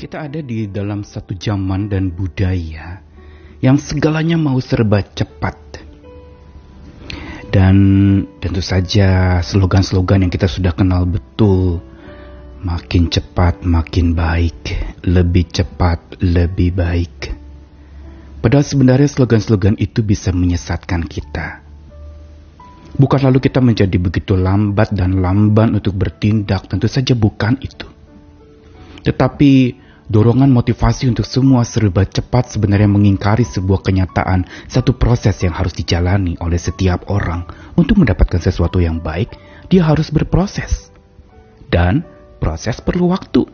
Kita ada di dalam satu zaman dan budaya yang segalanya mau serba cepat. Dan tentu saja slogan-slogan yang kita sudah kenal betul. Makin cepat, makin baik. Lebih cepat, lebih baik. Padahal sebenarnya slogan-slogan itu bisa menyesatkan kita. Bukan lalu kita menjadi begitu lambat dan lamban untuk bertindak, tentu saja bukan itu. Tetapi dorongan motivasi untuk semua serba cepat sebenarnya mengingkari sebuah kenyataan, satu proses yang harus dijalani oleh setiap orang. Untuk mendapatkan sesuatu yang baik, dia harus berproses. Dan proses perlu waktu.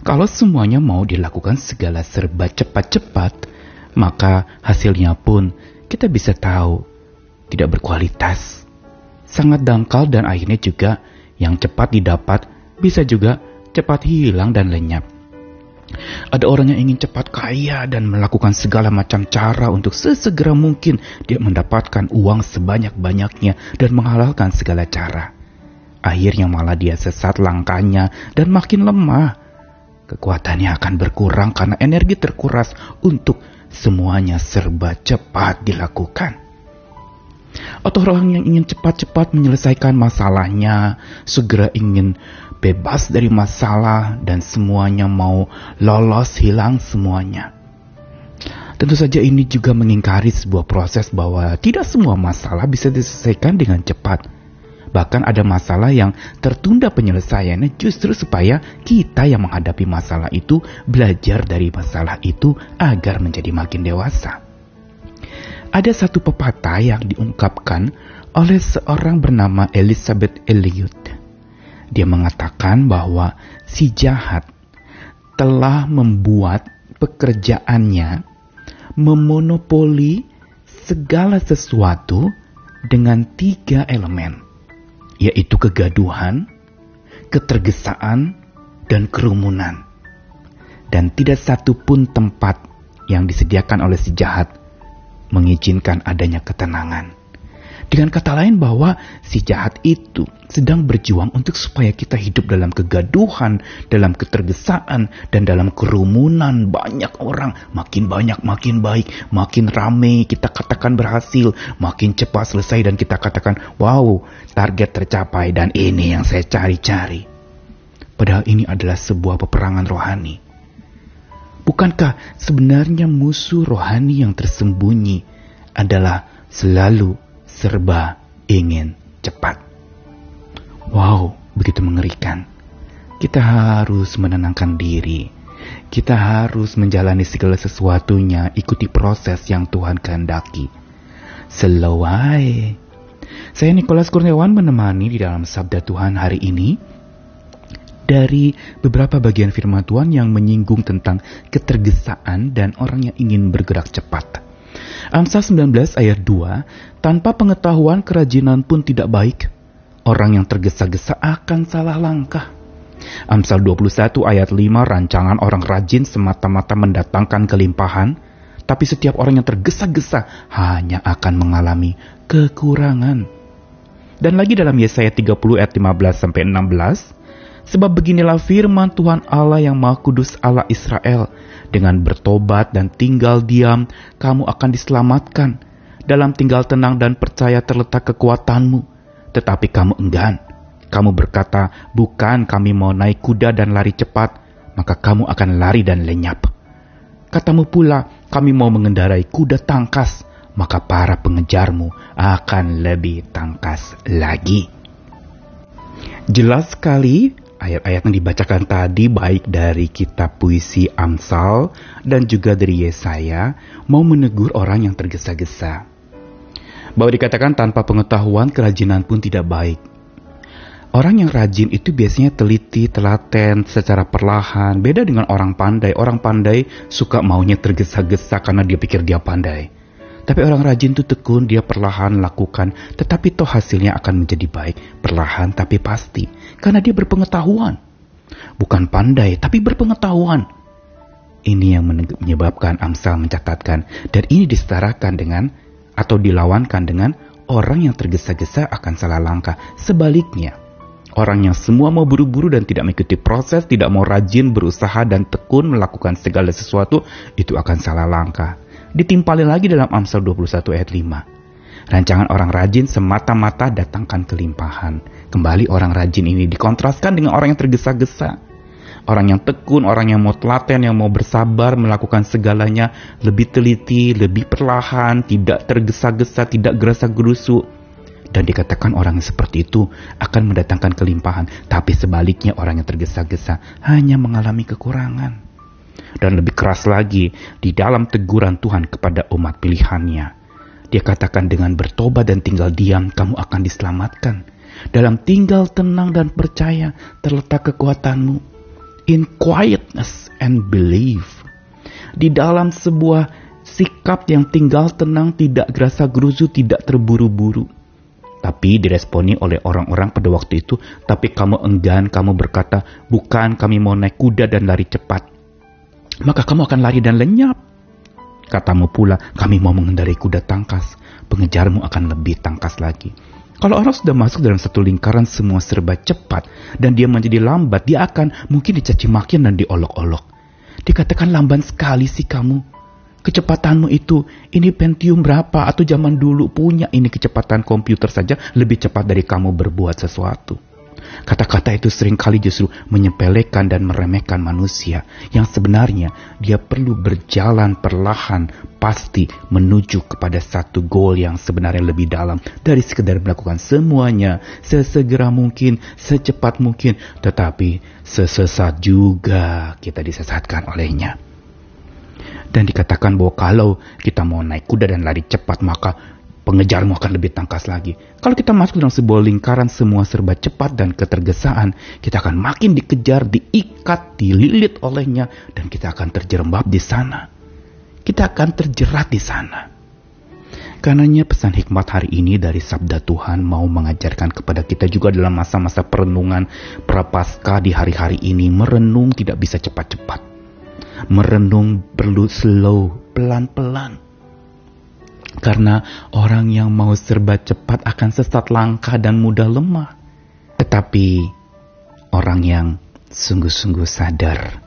Kalau semuanya mau dilakukan segala serba cepat-cepat, maka hasilnya pun kita bisa tahu tidak berkualitas. Sangat dangkal dan akhirnya juga yang cepat didapat bisa juga cepat hilang dan lenyap. Ada orang yang ingin cepat kaya dan melakukan segala macam cara untuk sesegera mungkin dia mendapatkan uang sebanyak-banyaknya dan menghalalkan segala cara. Akhirnya malah dia sesat langkahnya dan makin lemah. Kekuatannya akan berkurang karena energi terkuras untuk semuanya serba cepat dilakukan atau orang yang ingin cepat-cepat menyelesaikan masalahnya, segera ingin bebas dari masalah dan semuanya mau lolos hilang semuanya. Tentu saja ini juga mengingkari sebuah proses bahwa tidak semua masalah bisa diselesaikan dengan cepat. Bahkan ada masalah yang tertunda penyelesaiannya justru supaya kita yang menghadapi masalah itu belajar dari masalah itu agar menjadi makin dewasa. Ada satu pepatah yang diungkapkan oleh seorang bernama Elizabeth Elliot dia mengatakan bahwa si jahat telah membuat pekerjaannya memonopoli segala sesuatu dengan tiga elemen, yaitu kegaduhan, ketergesaan, dan kerumunan. Dan tidak satu pun tempat yang disediakan oleh si jahat mengizinkan adanya ketenangan. Dengan kata lain bahwa si jahat itu sedang berjuang untuk supaya kita hidup dalam kegaduhan, dalam ketergesaan, dan dalam kerumunan banyak orang. Makin banyak, makin baik, makin rame, kita katakan berhasil, makin cepat selesai dan kita katakan, wow, target tercapai dan ini yang saya cari-cari. Padahal ini adalah sebuah peperangan rohani. Bukankah sebenarnya musuh rohani yang tersembunyi adalah selalu serba ingin cepat. Wow, begitu mengerikan. Kita harus menenangkan diri. Kita harus menjalani segala sesuatunya, ikuti proses yang Tuhan kehendaki. Slow Saya Nikolas Kurniawan menemani di dalam Sabda Tuhan hari ini dari beberapa bagian firman Tuhan yang menyinggung tentang ketergesaan dan orang yang ingin bergerak cepat. Amsal 19 ayat 2, tanpa pengetahuan kerajinan pun tidak baik. Orang yang tergesa-gesa akan salah langkah. Amsal 21 ayat 5, rancangan orang rajin semata-mata mendatangkan kelimpahan, tapi setiap orang yang tergesa-gesa hanya akan mengalami kekurangan. Dan lagi dalam Yesaya 30 ayat 15 sampai 16, sebab beginilah firman Tuhan Allah yang Maha Kudus Allah Israel, dengan bertobat dan tinggal diam, kamu akan diselamatkan. Dalam tinggal tenang dan percaya terletak kekuatanmu. Tetapi kamu enggan. Kamu berkata, bukan kami mau naik kuda dan lari cepat, maka kamu akan lari dan lenyap. Katamu pula, kami mau mengendarai kuda tangkas, maka para pengejarmu akan lebih tangkas lagi. Jelas sekali ayat-ayat yang dibacakan tadi baik dari kitab puisi Amsal dan juga dari Yesaya mau menegur orang yang tergesa-gesa. Bahwa dikatakan tanpa pengetahuan kerajinan pun tidak baik. Orang yang rajin itu biasanya teliti, telaten, secara perlahan. Beda dengan orang pandai. Orang pandai suka maunya tergesa-gesa karena dia pikir dia pandai. Tapi orang rajin itu tekun, dia perlahan lakukan, tetapi toh hasilnya akan menjadi baik, perlahan tapi pasti, karena dia berpengetahuan. Bukan pandai, tapi berpengetahuan. Ini yang menyebabkan Amsal mencatatkan, dan ini disetarakan dengan, atau dilawankan dengan, orang yang tergesa-gesa akan salah langkah. Sebaliknya, Orang yang semua mau buru-buru dan tidak mengikuti proses, tidak mau rajin berusaha dan tekun melakukan segala sesuatu, itu akan salah langkah. Ditimpali lagi dalam Amsal 21 ayat 5. Rancangan orang rajin semata-mata datangkan kelimpahan. Kembali orang rajin ini dikontraskan dengan orang yang tergesa-gesa. Orang yang tekun, orang yang mau telaten, yang mau bersabar melakukan segalanya lebih teliti, lebih perlahan, tidak tergesa-gesa, tidak gerasa-gerusu dan dikatakan orang yang seperti itu akan mendatangkan kelimpahan, tapi sebaliknya orang yang tergesa-gesa hanya mengalami kekurangan. Dan lebih keras lagi, di dalam teguran Tuhan kepada umat pilihannya, dia katakan dengan bertobat dan tinggal diam, kamu akan diselamatkan. Dalam tinggal tenang dan percaya terletak kekuatanmu. In quietness and believe. Di dalam sebuah sikap yang tinggal tenang, tidak gerasa gerusu, tidak terburu-buru tapi diresponi oleh orang-orang pada waktu itu, tapi kamu enggan, kamu berkata, bukan kami mau naik kuda dan lari cepat. Maka kamu akan lari dan lenyap. Katamu pula, kami mau mengendarai kuda tangkas. Pengejarmu akan lebih tangkas lagi. Kalau orang sudah masuk dalam satu lingkaran semua serba cepat dan dia menjadi lambat, dia akan mungkin dicaci makian dan diolok-olok. Dikatakan lamban sekali sih kamu kecepatanmu itu, ini Pentium berapa atau zaman dulu punya ini kecepatan komputer saja lebih cepat dari kamu berbuat sesuatu. Kata-kata itu sering kali justru menyepelekan dan meremehkan manusia yang sebenarnya dia perlu berjalan perlahan pasti menuju kepada satu goal yang sebenarnya lebih dalam dari sekedar melakukan semuanya sesegera mungkin, secepat mungkin, tetapi sesesat juga kita disesatkan olehnya. Dan dikatakan bahwa kalau kita mau naik kuda dan lari cepat, maka pengejarmu akan lebih tangkas lagi. Kalau kita masuk dalam sebuah lingkaran semua serba cepat dan ketergesaan, kita akan makin dikejar, diikat, dililit olehnya, dan kita akan terjerembab di sana. Kita akan terjerat di sana. Karenanya pesan hikmat hari ini dari sabda Tuhan mau mengajarkan kepada kita juga dalam masa-masa perenungan prapaskah di hari-hari ini merenung tidak bisa cepat-cepat merenung perlu slow, pelan-pelan. Karena orang yang mau serba cepat akan sesat langkah dan mudah lemah. Tetapi orang yang sungguh-sungguh sadar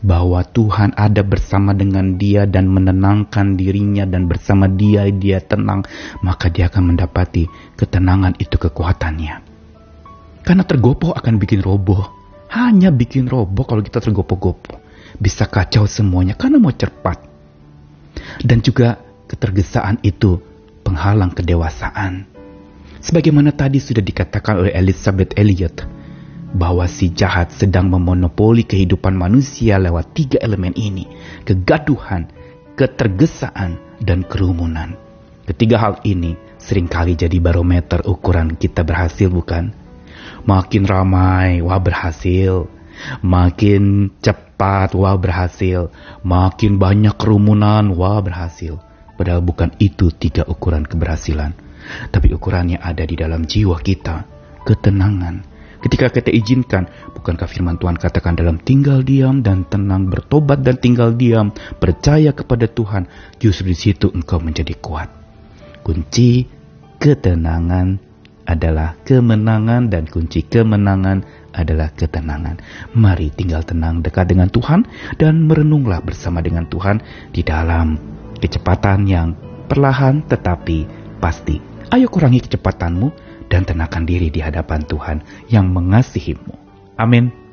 bahwa Tuhan ada bersama dengan dia dan menenangkan dirinya dan bersama dia dia tenang, maka dia akan mendapati ketenangan itu kekuatannya. Karena tergopoh akan bikin roboh. Hanya bikin roboh kalau kita tergopoh-gopoh bisa kacau semuanya karena mau cepat. Dan juga ketergesaan itu penghalang kedewasaan. Sebagaimana tadi sudah dikatakan oleh Elizabeth Elliot, bahwa si jahat sedang memonopoli kehidupan manusia lewat tiga elemen ini, kegaduhan, ketergesaan, dan kerumunan. Ketiga hal ini sering kali jadi barometer ukuran kita berhasil bukan? Makin ramai, wah berhasil. Makin cepat, wah berhasil. Makin banyak kerumunan, wah berhasil. Padahal bukan itu tiga ukuran keberhasilan. Tapi ukurannya ada di dalam jiwa kita. Ketenangan. Ketika kita izinkan, bukankah firman Tuhan katakan dalam tinggal diam dan tenang, bertobat dan tinggal diam, percaya kepada Tuhan, justru di situ engkau menjadi kuat. Kunci ketenangan adalah kemenangan dan kunci kemenangan adalah ketenangan. Mari tinggal tenang dekat dengan Tuhan dan merenunglah bersama dengan Tuhan di dalam kecepatan yang perlahan tetapi pasti. Ayo kurangi kecepatanmu dan tenangkan diri di hadapan Tuhan yang mengasihimu. Amin.